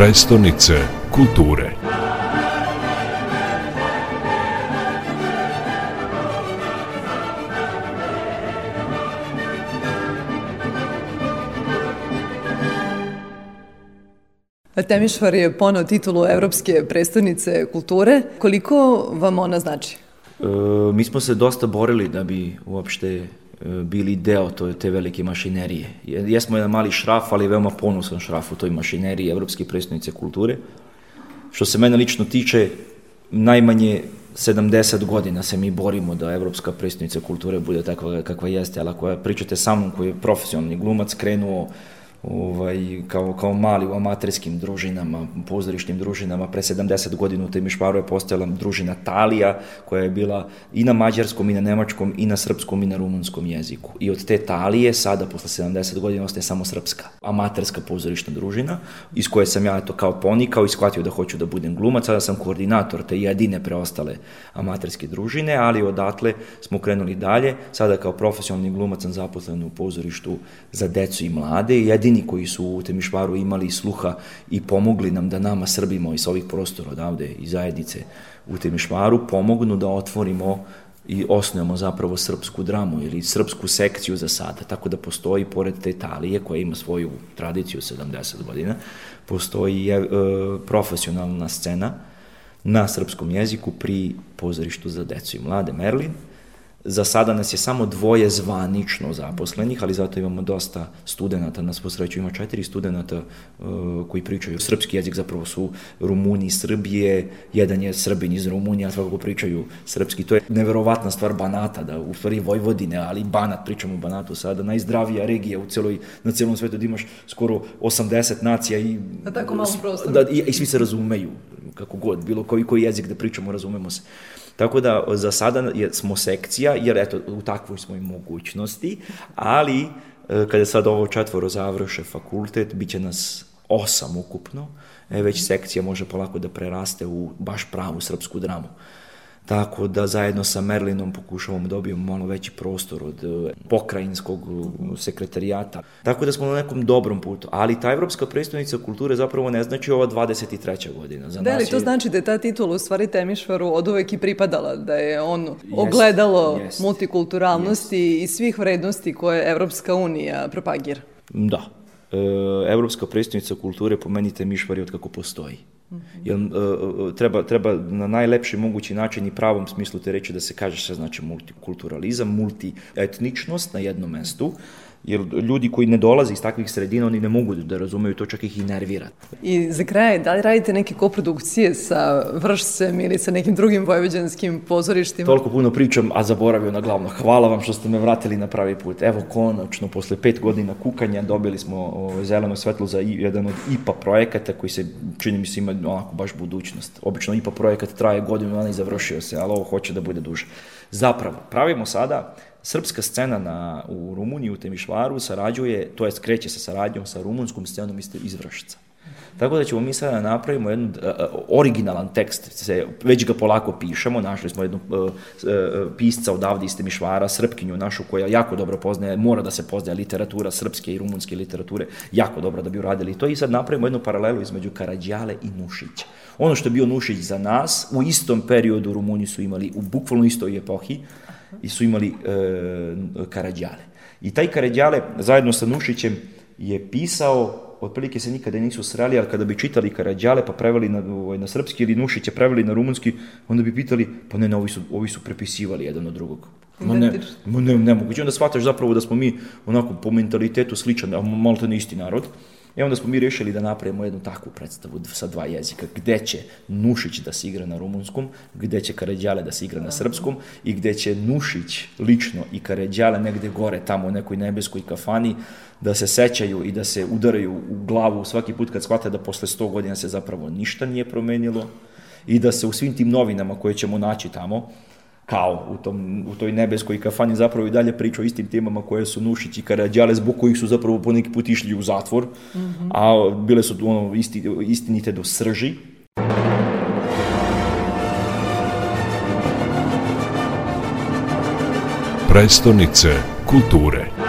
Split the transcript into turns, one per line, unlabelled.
prestonice kulture.
Temišvar je ponao titulu Evropske predstavnice kulture. Koliko vam ona znači?
E, mi smo se dosta borili da bi uopšte bili deo to, te velike mašinerije. Jesmo jedan mali šraf, ali veoma ponosan šraf u toj mašineriji Evropske predstavnice kulture. Što se mene lično tiče, najmanje 70 godina se mi borimo da Evropska predstavnica kulture bude takva kakva jeste, ali ako pričate sa mnom koji je profesionalni glumac, krenuo ovaj, kao, kao mali u amaterskim družinama, pozorišnim družinama. Pre 70 godina u Temišvaru je postojala družina Talija, koja je bila i na mađarskom, i na nemačkom, i na srpskom, i na rumunskom jeziku. I od te Talije, sada, posle 70 godina, ostaje samo srpska, amaterska pozorišna družina, iz koje sam ja to kao ponikao i shvatio da hoću da budem glumac. Sada sam koordinator te jedine preostale amaterske družine, ali odatle smo krenuli dalje. Sada kao profesionalni glumac sam zaposlen u pozorištu za decu i mlade i jedini koji su u Temišvaru imali sluha i pomogli nam da nama Srbimo iz ovih prostora odavde i zajednice u Temišvaru pomognu da otvorimo i osnujemo zapravo srpsku dramu ili srpsku sekciju za sada. Tako da postoji, pored te Italije, koja ima svoju tradiciju 70 godina, postoji e, profesionalna scena na srpskom jeziku pri pozorištu za decu i mlade Merlin, Za sada nas je samo dvoje zvanično zaposlenih, ali zato imamo dosta studenta, nas posreću ima četiri studenta uh, koji pričaju srpski jezik, zapravo su Rumuni iz Srbije, jedan je Srbin iz Rumunije, a svakako pričaju srpski. To je neverovatna stvar Banata, da u stvari Vojvodine, ali Banat, pričamo o Banatu sada, najzdravija regija u celoj, na celom svetu, da imaš skoro 80 nacija i...
Na tako malo prostora.
Da, i, i svi se razumeju, kako god, bilo koji, koji jezik da pričamo, razumemo se. Tako da za sada smo sekcija, jer eto, u takvoj smo i mogućnosti, ali e, kada sad ovo četvoro završe fakultet, bit će nas osam ukupno, e, već sekcija može polako da preraste u baš pravu srpsku dramu. Tako da zajedno sa Merlinom pokušavamo da dobijemo malo veći prostor od e, pokrajinskog e, sekretarijata. Tako da smo na nekom dobrom putu. Ali ta Evropska predstavnica kulture zapravo ne znači ova 23. godina.
Za da li to je... znači da je ta titula u stvari Temišvaru od uvek i pripadala, da je on yes, ogledalo yes, multikulturalnosti yes. i svih vrednosti koje Evropska unija propagira?
Da. E, Evropska predstavnica kulture po meni Temišvar je od kako postoji. Jer uh, treba, treba na najlepši mogući način i pravom smislu te reći da se kaže šta znači multikulturalizam, multietničnost na jednom mestu, jer ljudi koji ne dolaze iz takvih sredina, oni ne mogu da razumeju, to čak ih i nervira.
I za kraj, da li radite neke koprodukcije sa Vršcem ili sa nekim drugim vojvođanskim pozorištima?
Toliko puno pričam, a zaboravio na glavno. Hvala vam što ste me vratili na pravi put. Evo, konačno, posle pet godina kukanja, dobili smo o, zeleno svetlo za jedan od IPA projekata koji se, čini mi se, ima onako baš budućnost. Obično IPA projekat traje godinu dana i završio se, ali ovo hoće da bude duže. Zapravo, pravimo sada srpska scena na, u Rumuniji, u Temišvaru, sarađuje, to je kreće sa saradnjom sa rumunskom scenom iz Vršca. Tako da ćemo mi sada da napravimo jedan uh, originalan tekst, se, već ga polako pišemo, našli smo jednu uh, uh, pisca odavde iz Temišvara, Srpkinju našu, koja jako dobro poznaje, mora da se poznaje literatura srpske i rumunske literature, jako dobro da bi uradili to i sad napravimo jednu paralelu između Karadjale i Nušića. Ono što je bio Nušić za nas, u istom periodu Rumuni su imali, u bukvalno istoj epohi, i su imali e, Karadjale. I taj Karadjale zajedno sa Nušićem je pisao otprilike se nikada nisu srali, ali kada bi čitali Karadjale pa preveli na, ovaj, na srpski ili Nušića preveli na rumunski, onda bi pitali, pa ne, ne, ovi su, ovi su prepisivali jedan od drugog. Ma ne, ma ne, nemoguće. Onda shvataš zapravo da smo mi onako po mentalitetu sličan, a malo to ne isti narod. I onda smo mi rešili da napravimo jednu takvu predstavu sa dva jezika, gde će Nušić da se igra na rumunskom, gde će Karadjale da se igra na srpskom i gde će Nušić lično i Karadjale negde gore, tamo u nekoj nebeskoj kafani, da se sećaju i da se udaraju u glavu svaki put kad shvate da posle 100 godina se zapravo ništa nije promenilo i da se u svim tim novinama koje ćemo naći tamo, kao u, tom, u toj nebeskoj kafani zapravo i dalje priča o istim temama koje su Nušić i Karadjale, zbog kojih su zapravo po neki put išli u zatvor, mm -hmm. a bile su ono isti, istinite do srži.
Prestonice kulture.